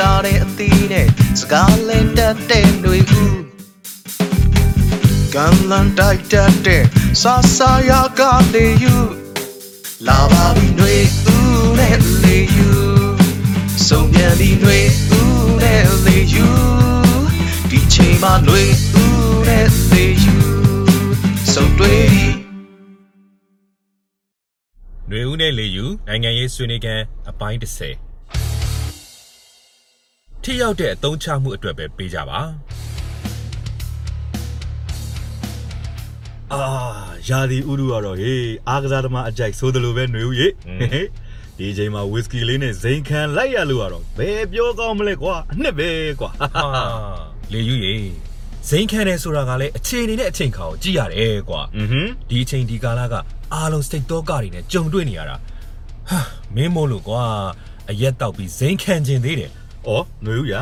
တာတဲ့အသီးနဲ့စကားလဲတတ်တဲ့တွေဦးကံလန်တိုက်တတ်တဲ့ဆာဆာရကနေယူလာပါပြီတွေဦးနဲ့လေယူစုံပြန်ပြီတွေဦးနဲ့လေယူဒီချိန်မှာတွေဦးနဲ့လေယူစုံတွေ့ပြီຫນွေဦးနဲ့လေယူနိုင်ငံရေးဆွေးနွေးခန်းအပိုင်း30 ထိရောက်တဲ့အသုံးချမှုအတွက်ပဲပေးကြပါ အာရာဒီဥရုကတော့ဟေးအားကစားသမားအကြိုက်ဆိုသလိုပဲຫນွေဦးရေဟေးဟေးဒီချိန်မှာဝီစကီလေးနဲ့ဇိန်ခံလိုက်ရလို့ကတော့ဘယ်ပြောကောင်းမလဲကွာအနှစ်ပဲကွာ ဟာလေယူရေဇိမ်းခံတယ်ဆိုတာကလည်းအချိန်နေနဲ့အချိန်ခါကိုကြည့်ရတယ်ကွာ อือဟွန်း ဒီအချိန်ဒီကာလကအားလုံးစိတ်တော့ကတွေနဲ့ကြုံတွေ့နေရတာဟာမင်းမို့လို့ကွာအရက်တောက်ပြီးဇိမ်းခံခြင်းသေးတယ် ဩຫນွေဦးရ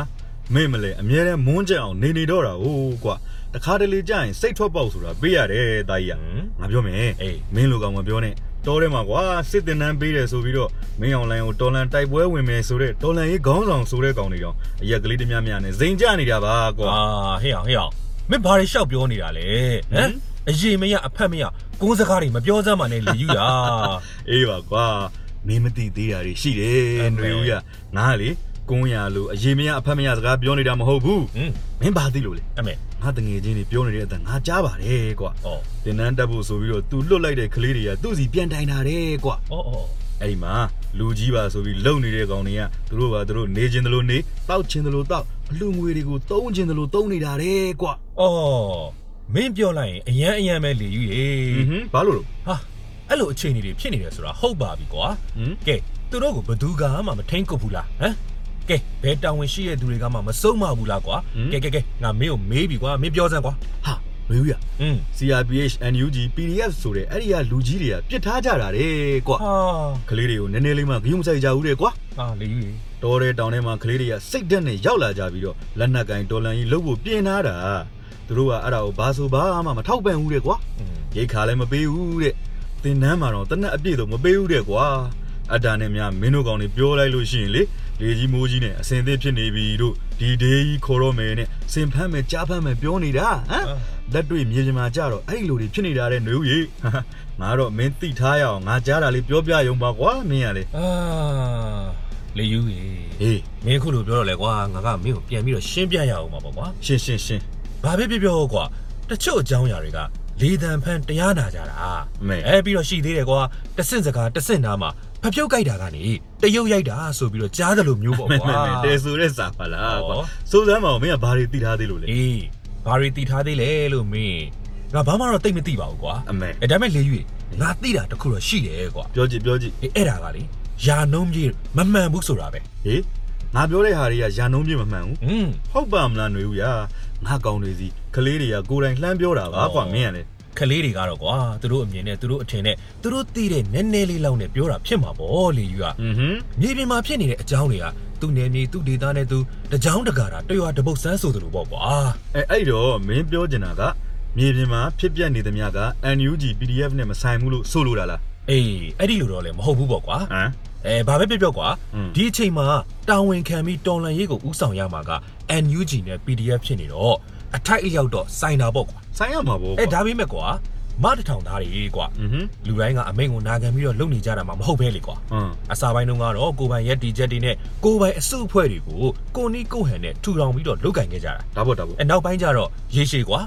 မင်းမလဲအမြဲတမ်းမွန်းကြအောင်နေနေတော့တာဟုတ်ကွာတခါတလေကြာရင်စိတ်ထွက်ပေါက်ဆိုတာပေးရတယ်တာကြီးရ ဟမ် ငါပြောမယ် အေး မင်းလိုကောင်မပြောနဲ့တော်ထဲမှာကွာစစ်တင်တန်းပေးတယ်ဆိုပြီးတော့မင်းအောင်လိုင်းကိုတော်လန်တိုက်ပွဲဝင်မယ်ဆိုတဲ့တော်လန်ရေးခေါင်းဆောင်ဆိုတဲ့ကောင်တွေတော့အရက်ကလေးတများများနဲ့ဇိန်ကြနေတာပါကွာ အာဟေ့အောင်ဟေ့အောင်မင်းဘာတွေရှောက်ပြောနေတာလဲဟ ဟမ် မ်အရေးမရအဖက်မရကိုးစကားတွေမပြောစမ်းပါနဲ့လေယူတာ အေးပါကွာမင်းမသိသေးတာတွေရှိတယ် အဲ့ ຫນွေဦးရငါကလေ ကုန်းရလို့အရေးမရအဖက်မရစကားပြောနေတာမဟုတ်ဘူးဟင်းမင်းဘာသိလို့လဲအမေငါတငယ်ချင်းတွေပြောနေတဲ့အတန်ငါကြားပါတယ်ကွာဩတင်နန်းတက်ဖို့ဆိုပြီးတော့သူလွတ်လိုက်တဲ့ကလေးတွေကသူ့စီပြန်တိုင်တာတယ်ကွာဩဩအဲ့ဒီမှာလူကြီးပါဆိုပြီးလုံနေတဲ့ကောင်တွေကသူတို့ပါသူတို့နေချင်းတလို့နေတောက်ချင်းတလို့တောက်အလူငွေတွေကိုတုံးချင်းတလို့တုံးနေတာတယ်ကွာဩမင်းပြောလိုက်ရင်အရန်အရန်ပဲလေယူရေဟွန်းဘာလို့လို့ဟာအဲ့လိုအခြေအနေတွေဖြစ်နေတယ်ဆိုတာဟုတ်ပါပြီကွာဟမ်ကဲသူတို့ကိုဘယ်သူကမှမထိန်ကုတ်ဘူးလားဟမ် ကဲဘယ်တောင်ဝင်ရှိတဲ့သူတွေကမှမဆုံးမဘူးလားကွာကဲကဲကဲငါမင်းကိုမေးပြီကွာမင်းပြောစမ်းကွာဟာမေးဘူးရอืม CRPH NUG PDF ဆိုတဲ့အဲ့ဒီကလူကြီးတွေကပြစ်ထားကြတာတဲ့ကွာဟာကလေးတွေကိုနည်းနည်းလေးမှဂရုမစိုက်ကြဘူးတဲ့ကွာဟာလေကြီးတော်တဲ့တောင်ထဲမှာကလေးတွေကစိတ်ဓာတ်နဲ့ရောက်လာကြပြီးတော့လက်နက်ကင်တော်လန်ကြီးလှုပ်ဖို့ပြင်ထားတာသူတို့ကအဲ့ဒါကိုဘာဆိုဘာမှမထောက်ပံ့ဘူးတဲ့ကွာရိတ်ခါလည်းမပေးဘူးတဲ့သင်တန်းမှာတော့တနက်အပြည့်တော့မပေးဘူးတဲ့ကွာအတားနဲ့များမင်းတို့ကောင်တွေပြောလိုက်လို့ရှိရင်လေ လေကြီးမိုးကြီးနဲ့အစင်သစ်ဖြစ်နေပြီတို့ဒီဒေးကြီးခေါ်တော့မယ်နဲ့စင်ဖမ်းမယ်ကြားဖမ်းမယ်ပြောနေတာဟမ်လက်တွေ့မြေပြင်မှာကြတော့အဲ့ဒီလိုတွေဖြစ်နေတာတဲ့ຫນွေဦးကြီးငါတော့မင်းသိထားရအောင်ငါကြားတာလေးပြောပြရုံပါကွာမင်းရလေအာလေယူရေဟေးမင်းခုလိုပြောတော့လေကွာငါကမင်းကိုပြန်ပြီးတော့ရှင်းပြရအောင်ပါပေါ့ကွာရှင်းရှင်းရှင်းဘာပဲပြောပြောကွာတချို့အကြောင်းအရာတွေကလေတံဖန်တရားနာကြတာမဲအဲပြီးတော့ရှိသေးတယ်ကွာတဆင့်စကားတဆင့်သားမှာ ဖပြုတ်ကြိုက်တာကနေတရုတ်ရိုက်တာဆိုပြီးတော့ကြားတယ်လို့မျိုးပေါ့ မဲ ကွာ မဲတဲဆိုတဲ့စာပါလားကွာ ဟော စိုးစမ်းမအောင်မင်းကဘာတွေသိထားသေးလို့လဲ အေးဘာတွေတည်ထားသေးလဲလို့မင်းငါဘာမှတော့တိတ်မသိပါဘူးကွာ အမေ အဲဒါမဲ့လေယူငါသိတာတခုတော့ရှိတယ်ကွာ ပြောကြည့်ပြောကြည့် အေးအဲ့ဒါကလေယာနှုံးကြီးမမှန်ဘူးဆိုတာပဲ ဟေးငါပြောတဲ့ဟာတွေကရာနှုံးပြည့်မမှန်ဘူး อืม ဟုတ်ပါမလားຫນွေဦးရငါကောင်းတွေစီကလေးတွေကကိုယ်တိုင်လှမ်းပြောတာပါကွာမင်းရလေ ခလေးတွေကတော့ကွာသူတို့အမြင်နဲ့သူတို့အထင်နဲ့သူတို့သိတဲ့နည်းနည်းလေးလောက်နဲ့ပြောတာဖြစ်မှာပေါ့လေယူကမြေပြင်မှာဖြစ်နေတဲ့အကြောင်းတွေကသူ့နယ်မြေသူ့ဒေသနဲ့သူတကြောင်တကာတာတရွာတပုတ်ဆန်းဆိုသလိုပေါ့ကွာအဲအဲ့တော့မင်းပြောချင်တာကမြေပြင်မှာဖြစ်ပျက်နေသမျှက NUG PDF နဲ့မဆိုင်ဘူးလို့ဆိုလိုတာလားအေးအဲ့ဒီလိုတော့လည်းမဟုတ်ဘူးပေါ့ကွာဟမ်အဲဘာပဲပြောပြောကွာဒီအချိန်မှာတာဝန်ခံပြီးတော်လန်ရေးကိုဥဆောင်ရမှာက NUG နဲ့ PDF ဖြစ်နေတော့အထိုက်အလျောက်တော့ဆိုင်တာပေါ့ကွာဆိုင်ရမှာပေါ့အဲဒါပေမဲ့ကွာမတထောင်သားတွေကွာလူတိုင်းကအမိန်ကိုနာခံပြီးတော့လုပ်နေကြတာမှမဟုတ်ပဲလေကွာအစာပိုင်းတုန်းကတော့ကိုပိုင်ရက်တီချက်တီနဲ့ကိုပိုင်အစုအဖွဲ့တွေကိုကိုနီးကိုဟန်နဲ့ထူထောင်ပြီးတော့လုပ်ကင်ခဲ့ကြတာဒါပေါ့ဒါပေါ့အဲနောက်ပိုင်းကျတော့ရေရှည်ကွာ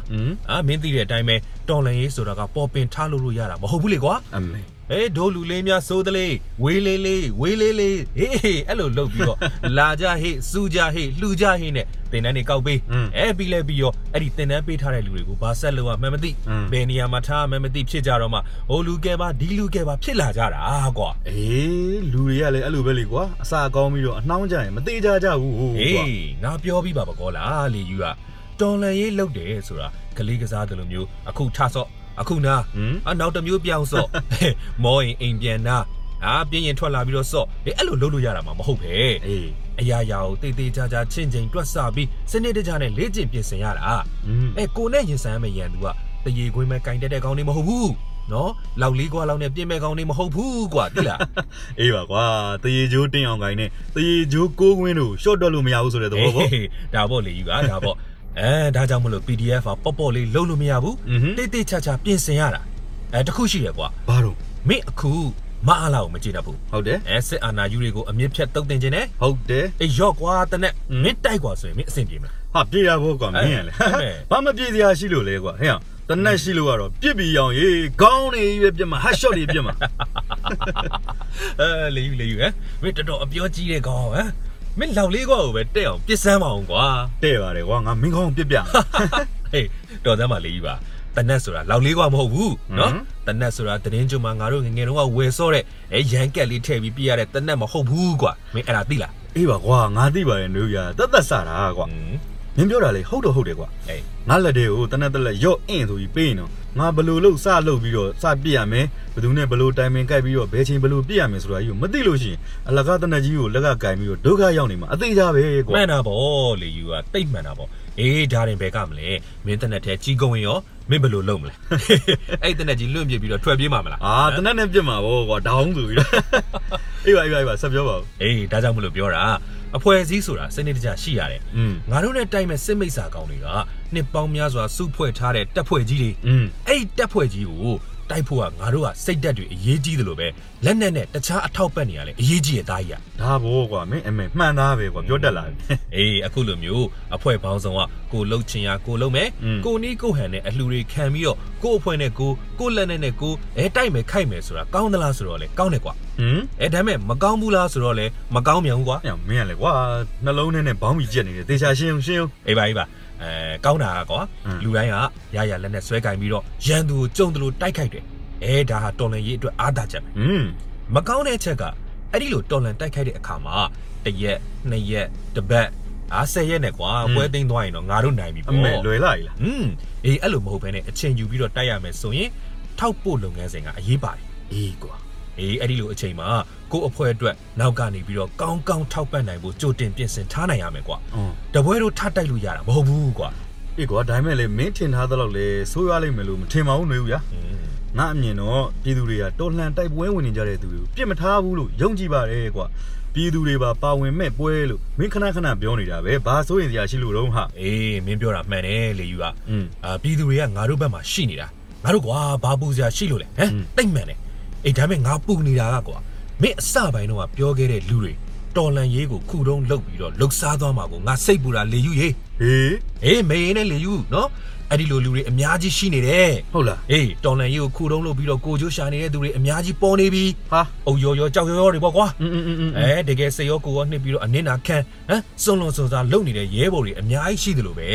အာမင်းသိတဲ့အတိုင်းပဲ တော်လန်ရေးဆိုတာကပေါ်ပင်ထားလို့လို့ရတာမဟုတ်ဘူးလေကွာအမေအေးဒိုးလူလေးများစိုးတလေးဝေးလေးလေးဝေးလေးလေးဟေးဟေးအဲ့လိုလုပ်ပြီးတော့လာကြဟေးစူကြဟေးလှူကြဟေးနဲ့တင်တန်းတွေကောက်ပေးအဲပြီးလဲပြီးရောအဲ့ဒီတင်တန်းပေးထားတဲ့လူတွေကိုဘာဆက်လို့ရမှန်းမသိဘယ်နေရာမှာထားမှန်းမသိဖြစ်ကြတော့မှဟိုလူကဲပါဒီလူကဲပါဖြစ်လာကြတာကွာအေးလူတွေကလည်းအဲ့လိုပဲလေကွာအစာကောင်းပြီးတော့အနှောင်းကြရင်မသေးကြကြဘူးဟုတ်ဟေးကွာငါပြောပြီးပါပကောလားလေယူက တော်လန်ရေးလုပ်တယ်ဆိုတာကလေးကစားတယ်လို့မျိုးအခုထဆော့အခုနာဟမ်အနောက်တစ်မျိုးပြောင်းဆော့မောရင်အိမ်ပြန်နာအာပြင်းရင်ထွက်လာပြီးတော့ဆော့အေးအဲ့လိုလုပ်လို့ရတာမှမဟုတ်ပဲအေးအရာရာကိုတေးသေးချာချာချင်းချင်းတွက်ဆပြီးစနစ်တကျနဲ့လေ့ကျင့်ပြင်ဆင်ရတာอืมအဲကိုနဲ့ရင်ဆိုင်ရမယ့်ရန်သူကတရေခွင်းမဲ့ကင်တက်တဲ့ကောင်းနေမဟုတ်ဘူးနော်လောက်လေးကွာလောက်နဲ့ပြင်မဲ့ကောင်းနေမဟုတ်ဘူးကွာတိလားအေးပါကွာတရေကျိုးတင်းအောင်ကိုင်းနဲ့တရေကျိုးကိုးကွင်းတို့ရှော့တော့လို့မရဘူးဆိုတဲ့သဘောပေါ့ဟေးဒါပေါ့လေယူကဒါပေါ့ အဲဒါကြောင့်မလို့ PDF ကပေါ့ပေါ့လေးလုံးလို့မရဘူးอือဟึတိတ်တိတ်ချာချာပြင်ဆင်ရတာအဲတခုရှိတယ်ကွာဘာတော့မင်းအခုမအားလာကိုမကြည့်တတ်ဘူးဟုတ်တယ်အဲစစ်အာဏာယူတွေကိုအမြင့်ဖြတ်တုတ်တင်ခြင်းနဲ့ဟုတ်တယ်အေးရော့ကွာတနက်ဟွန်းမင်းတိုက်ကွာဆိုရင်မင်းအဆင်ပြေမလားဟာပြေးရဖို့ကွာမင်းရလေအဲ့မဲ့ဘာမပြေးစရာရှိလို့လဲကွာဟဲ့အောင်တနက်ရှိလို့ကတော့ပြစ်ပြီးအောင်ရေးခေါင်းနေကြီးပဲပြစ်မှာဟတ်ရှော့တွေပြစ်မှာအဲလေယူလေယူဟမ်မင်းတော်တော်အပြောကြီးတဲ့ကောင်ဟ မ်မင်းလောက်လေးကွာကိုပဲတဲ့အောင်ပြစ်စမ်းပါအောင်ကွာတဲ့ပါတယ်ကွာငါမင်းခေါင်းပြစ်ပြဟေးတော်သမ်းပါလေယူပါတနက်ဆိုတာလောက်လေးကွာမဟုတ်ဘူးနော်ဟမ်တနက်ဆိုတာတရင်ကျုံမှာငါတို့ငယ်ငယ်တုန်းကဝယ်စောတဲ့အဲရန်ကက်လေးထည့်ပြီးပြရတဲ့တနက်မဟုတ်ဘူးကွာမင်းအဲ့ဒါသိလားအေးပါကွာငါသိပါတယ်နူရတက်တက်ဆတာကွာဟွန်း မင်းပြောတာလေဟုတ်တော့ဟုတ်တယ်ကွာအေးငါလက်တွေကိုတနက်တက်လက်ရော့အင်းဆိုပြီးပေးရင်တော့ငါဘလို့လို့စလုပ်ပြီးတော့စပြစ်ရမယ်ဘယ်သူနဲ့ဘလို့တိုင်ပင်ကြိုက်ပြီးတော့ဘယ်ချိန်ဘလို့ပြစ်ရမယ်ဆိုတာကြီးကိုမသိလို့ရှိရင်အလကားတနက်ကြီးကိုလက်ကကင်ပြီးတော့ဒုက္ခရောက်နေမှာအသေးကြပဲကွာမှန်တာဗောလေယူကတိတ်မှန်တာဗောအေးဒါရင်ဘယ်ကမလဲမင်းတနက်ထဲကြီးကုန်းရင်ရောမင်းဘယ်လိုလုပ်မလဲအဲ့တနက်ကြီးလွန့်ပြစ်ပြီးတော့ထွက်ပြေးမှာမလားအာတနက်နဲ့ပြစ်မှာဗောကွာဒေါင်းဆိုပြီးတော့အေးပါအေးပါအေးပါဆက်ပြောပါဦးအေးဒါကြောင့်မလို့ပြောတာ အဖွဲ့အစည်းဆိုတာစနစ်တကျရှိရတယ်ငါတို့နဲ့တိုက်မဲ့စစ်မိတ်စာကောင်တွေကနှစ်ပေါင်းများစွာစုဖွဲ့ထားတဲ့တပ်ဖွဲ့ကြီးတွေအဲ့ဒီတပ်ဖွဲ့ကြီးကို တိုက်ဖို့ကငါတို့ကစိတ်သက်တွေအရေးကြီးတယ်လို့ပဲလက်နဲ့နဲ့တခြားအထောက်ပံ့နေရလဲအရေးကြီးရဲ့သားကြီးอ่ะဒါဘောကွာမင်းအမေမှန်သားပဲကွာပြောတတ်လာပြီအေးအခုလိုမျိုးအဖွဲ့ပေါင်းစုံကကိုလှုပ်ချင်ရကိုလှုပ်မယ်ကိုနီးကိုဟန်နဲ့အလှူတွေခံပြီးတော့ကိုအဖွဲ့နဲ့ကိုကိုလက်နဲ့နဲ့ကိုအဲတိုက်မယ်ခိုက်မယ်ဆိုတာကောင်းသလားဆိုတော့လဲကောင်းတယ်ကွာဟမ်အဲဒါမဲ့မကောင်းဘူးလားဆိုတော့လဲမကောင်းမြန်ဘူးကွာမင်းကလေကွာနှလုံးထဲနဲ့ဘောင်းကြီးကြက်နေတယ်တေချာရှင်းရှင်းအေးပါအေးပါ အဲကောင်းတာကွာလူတိုင်းကရရလက်နဲ့ဆွဲကင်ပြီးတော့ရန်သူကိုကြုံတယ်လို့တိုက်ခိုက်တယ်အဲဒါဟာတော်လန်ရေးအတွက်အားသာချက်ပဲမကောင်းတဲ့အချက်ကအဲ့ဒီလိုတော်လန်တိုက်ခိုက်တဲ့အခါမှာတစ်ရက်နှစ်ရက်တစ်ပတ်အားဆယ်ရက်နဲ့ကွာပွဲသိမ်းသွားရင်တော့ငါတို့နိုင်ပြီပေါ့အမေလွယ်လိုက်လားอืมအေးအဲ့လိုမဟုတ်ဘဲနဲ့အချိန်ယူပြီးတော့တိုက်ရမယ်ဆိုရင်ထောက်ပို့လုပ်ငန်းစဉ်ကအရေးပါတယ်အေးကွာ အေးအဲ့ဒီလိုအချိန်မှာကို့အဖွဲအတွက်နောက်ကနေပြီးတော့ကောင်းကောင်းထောက်ပံ့နိုင်ဖို့ကြိုတင်ပြင်ဆင်ထားနိုင်ရမယ်ကွာတပွဲတို့ထတိုက်လို့ရတာမဟုတ်ဘူးကွာအေးကွာဒါမှမဟုတ်လေမင်းထင်ထားသလောက်လေဆိုးရွားလိမ့်မယ်လို့မထင်ပါဘူးနှွေဦးဗျာငါအမြင်တော့ပြည်သူတွေကတော်လှန်တိုက်ပွဲဝင်နေကြတဲ့သူတွေကိုပြစ်မထားဘူးလို့ယုံကြည်ပါတယ်ကွာပြည်သူတွေပါပါဝင်မဲ့ပွဲလို့မင်းခဏခဏပြောနေတာပဲဘာဆိုရင်စရာရှိလို့တော့ဟာအေးမင်းပြောတာမှန်တယ်လေယူကအာပြည်သူတွေကငါတို့ဘက်မှာရှိနေတာငါတို့ကွာဘာပူစရာရှိလို့လဲဟမ်တိတ်မှန်တယ် အေးဒါပေမဲ့ငါပူနေတာကကွာမင်းအစပိုင်းတော့ကပြောခဲ့တဲ့လူတွေ တော်လန်ရေးကိုခုတုံးလုပ်ပြီးတော့လှုပ်ရှားသွားမှာကိုငါစိတ်ပူတာလေယူရေးဟေးအေးမေရင်နဲ့လေယူနော်အဲ့ဒီလိုလူတွေအများကြီးရှိနေတယ်ဟုတ်လားအေးတော်လန်ရေးကိုခုတုံးလုပ်ပြီးတော့ကိုကျိုးရှာနေတဲ့သူတွေအများကြီးပေါ်နေပြီဟာအုံရောရောကြောက်ရောရောတွေပေါ့ကွာအဲတကယ်စိတ်ရောကိုယ်ရောနှစ်ပြီးတော့အနစ်နာခံဟမ်စုံလုံးစုံစားလုပ်နေတဲ့ရဲဘော်တွေအများကြီးရှိတယ်လို့ပဲ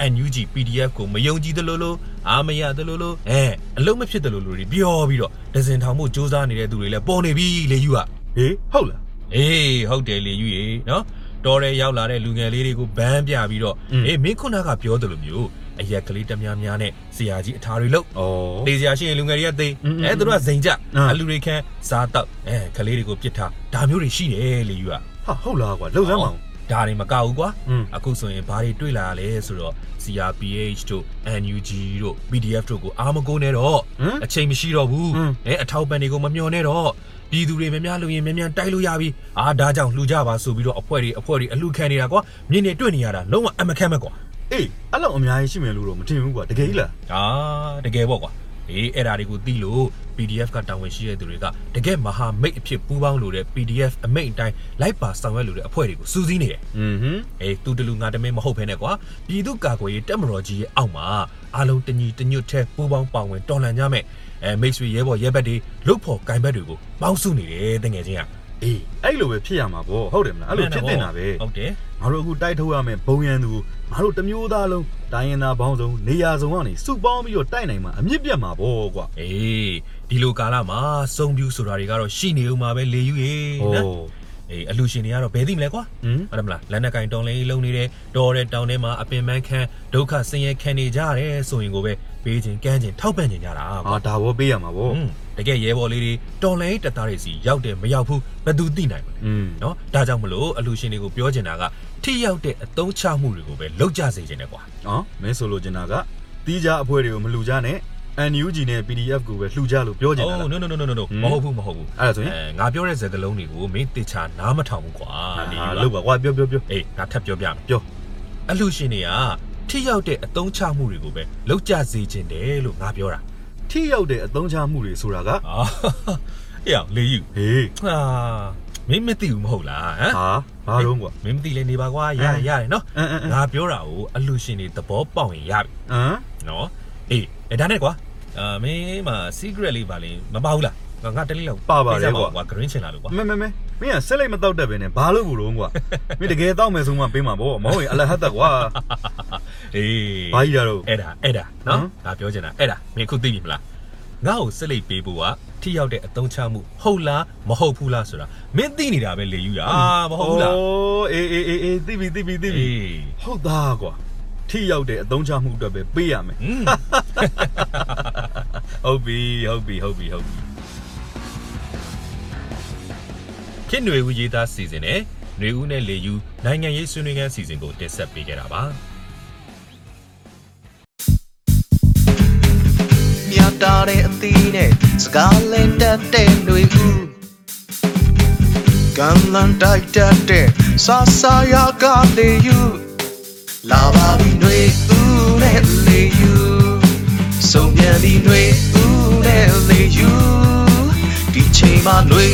အန်ယူဂျီ PDF ကိုမယုံကြည်တယ်လို့လို့အာမရတယ်လို့လို့အဲအလုံးမဖြစ်တယ်လို့လူတွေပြောပြီးတော့ဒဇင်ထောင်မှုစူးစမ်းနေတဲ့သူတွေလည်းပေါ်နေပြီလေယူကဟေးဟုတ်လား အေးဟုတ်တယ်လေယူရေနော်တော်ရဲရောက်လာတဲ့လူငယ်လေးတွေကိုဘန်းပြပြီးတော့အေးမင်းခုနကပြောတယ်လို့မျိုးအရက်ကလေးတများများနဲ့ဆရာကြီးအထာတွေလို့ဩတေးဆရာရှိရင်လူငယ်တွေကသိအဲသူတို့ကစိန်ကြအလူတွေခန်းစားတော့အဲကလေးတွေကိုပြစ်ထားဒါမျိုးတွေရှိတယ်လေယူကဟာဟုတ်လားကွာလှုပ်စမ်းမအောင်ဒါတွေမကဘူးကွာအခုဆိုရင်ဘာတွေတွေ့လာရလဲဆိုတော့ CRPH တို့ NUG တို့ PDF တို့ကိုအားမကိုးနဲ့တော့အချိန်မရှိတော့ဘူးအဲအထောက်ပံ့တွေကိုမမျှော်နဲ့တော့ ပြည်သူတွေများများလို့ရင်များများတိုက်လို့ရပြီအာဒါကြောင့်လှူကြပါဆိုပြီးတော့အဖွဲ့တွေအဖွဲ့တွေအလှခံနေတာကွာမြင်နေတွေ့နေရတာလုံးဝအမခက်မဲ့ကွာအေးအဲ့လောက်အများကြီးရှိမယ်လို့တော့မထင်ဘူးကွာတကယ်ကြီးလားအာတကယ်ပေါ့ကွာ အေးအဲ့ဒါတွေကိုသိလို့ PDF ကတာဝန်ရှိတဲ့သူတွေကတကယ်မဟာမိတ်အဖြစ်ပူးပေါင်းလို့တဲ့ PDF အမိတ်အတိုင်းလိုက်ပါဆောင်ရွက်လို့တဲ့အဖွဲ့တွေကိုစူးစီးနေတယ်။อือဟင်းအေးသူတလူငါတမင်းမဟုတ်ဖ ೇನೆ ကွာပြည်သူကာကွယ်ရေးတပ်မတော်ကြီးရဲ့အောက်မှာအလုံးတညီတညွတ်ထဲပူးပေါင်းပါဝင်တော်လှန်ကြမယ်။အဲမိတ်ဆွေရဲဘော်ရဲဘက်တွေလုတ်ဖို့ဂိုင်ဘက်တွေကိုပေါင်းစုနေတယ်တကယ်ချင်းက အေးအဲ့လိုပဲဖြစ်ရမှာပေါ့ဟုတ်တယ်မလားအဲ့လိုဖြစ်တင်တာပဲဟုတ်တယ်ငါတို့အခုတိုက်ထုတ်ရမယ်ဘုံရန်သူငါတို့တစ်မျိုးသားလုံးတိုင်းရင်သားပေါင်းစုံနေရာစုံကနေစုပေါင်းပြီးတော့တိုက်နိုင်မှာအမြင့်ပြတ်မှာပေါ့ကွာအေးဒီလိုကာလမှာစုံပြူဆိုတာတွေကတော့ရှိနေဦးမှာပဲလေယူရေဟိုနော်အေးအလူရှင်တွေကတော့ဘယ်သိမလဲကွာဟင်ဟုတ်တယ်မလားလက်နက်ကင်တောင်းလေးလုံးနေတယ်တော်တဲ့တောင်းထဲမှာအပင်ပန်းခန်းဒုက္ခဆင်းရဲခံနေကြရတယ်ဆိုရင်ကိုပဲပေးခြင်းကမ်းခြင်းထောက်ပံ့ခြင်းကြတာကွာဟာဒါဘောပေးရမှာပေါ့อืม တကယ်ရဲဘော်လေးတွေတော်လိုင်းတပ်သားတွေစီရောက်တယ်မရောက်ဘူးဘယ်သူသိနိုင်မလဲ อืม เนาะဒါကြောင့်မလို့အလူရှင်တွေကိုပြောချင်တာကထိရောက်တဲ့အသုံးချမှုတွေကိုပဲလောက်ကြစေချင်တယ်ကွာ နော်မင်းဆိုလိုချင်တာကတီးကြအဖွဲတွေကိုမလူကြနဲ့ NUG နဲ့ PDF ကိုပဲလှူကြလို့ပြောချင်တာ Oh လား no no no no no no ဟမ် မဟုတ်ဘူးမဟုတ်ဘူး အဲ့ဒါဆိုရင် အဲငါပြောတဲ့စကားလုံးတွေကိုမင်းတေချာနားမထောင်ဘူးကွာ အာ ဒီယူ လို့ပါကွာပြောပြောပြော အေးငါထပ်ပြောပြမယ် ပြော အလှရှင်တွေကထိရောက်တဲ့အတုံးချမှုတွေကိုပဲလောက်ကြစေခြင်းတယ်လို့ငါပြောတာ ထိရောက်တဲ့အသုံးချမှုတွေဆိုတာကအာအေးအောင်လေယူဟေးဟာမင်းမသိဘူးမဟုတ်လားဟမ်ဟာဘာတော့ကွာမင်းမသိလဲနေပါကွာရတယ်ရတယ်နော်အင်းအင်းအင်းငါပြောတာကိုအလှရှင်တွေသဘောပေါက်ရင်ရပြီဟမ်နော်အေးအဲ့ဒါနဲ့ကွာအာမင်းမှာ secret လေးပါလေမပါဘူးလားငါငါတလေးလောက်ပါပါတယ်ကွာကွာ green ချင်လာလို့ကွာမဲမဲမဲမင်းကဆက်လိုက်မတော့တတ်ပဲနဲ့ဘာလို့ကိုလုံးကွာမင်းတကယ်တောက်မယ်ဆိုမှပေးမှာပေါ့မဟုတ်ရင်အလဟတ်တက်ကွာ အေး ဘာကြီးတာတော့ အဲ့ဒါအဲ့ဒါနော် ဟမ် ငါပြောချင်တာအဲ့ဒါမင်းအခုသိပြီမလားငါ့ကိုစက်လိပ်ပေးဖို့ကထိရောက်တဲ့အတုံးချမှုဟုတ်လားမဟုတ်ဘူးလားဆိုတာမင်းသိနေတာပဲလေယူတာမဟုတ်ဘူးလား ဩအေးအေးအေးအေးသိပြီသိပြီသိပြီ အေး ဟုတ်သားကွာထိရောက်တဲ့အသုံးချမှုအတွက်ပဲပေးရမယ် ဟင်း ဟုတ်ပြီဟုတ်ပြီဟုတ်ပြီဟုတ်ပြီ ခင်ຫນွေဦးရေးသားစီစဉ်နဲ့ຫນွေဦးနဲ့လေယူနိုင်ငံရေးဆွေးနွေးခန်းစီစဉ်ကိုတင်ဆက်ပေးခဲ့တာပါ တာတဲ့အသီးနဲ့စကားလင်းတတ်တဲ့တွေဦးကံလန်တိုက်တတ်တဲ့ဆာဆာရကလေယူလာပါပြီတွေဦးနဲ့လေယူဆုံးပြန်ပြီတွေဦးနဲ့လေယူဒီချိန်မှာတွေ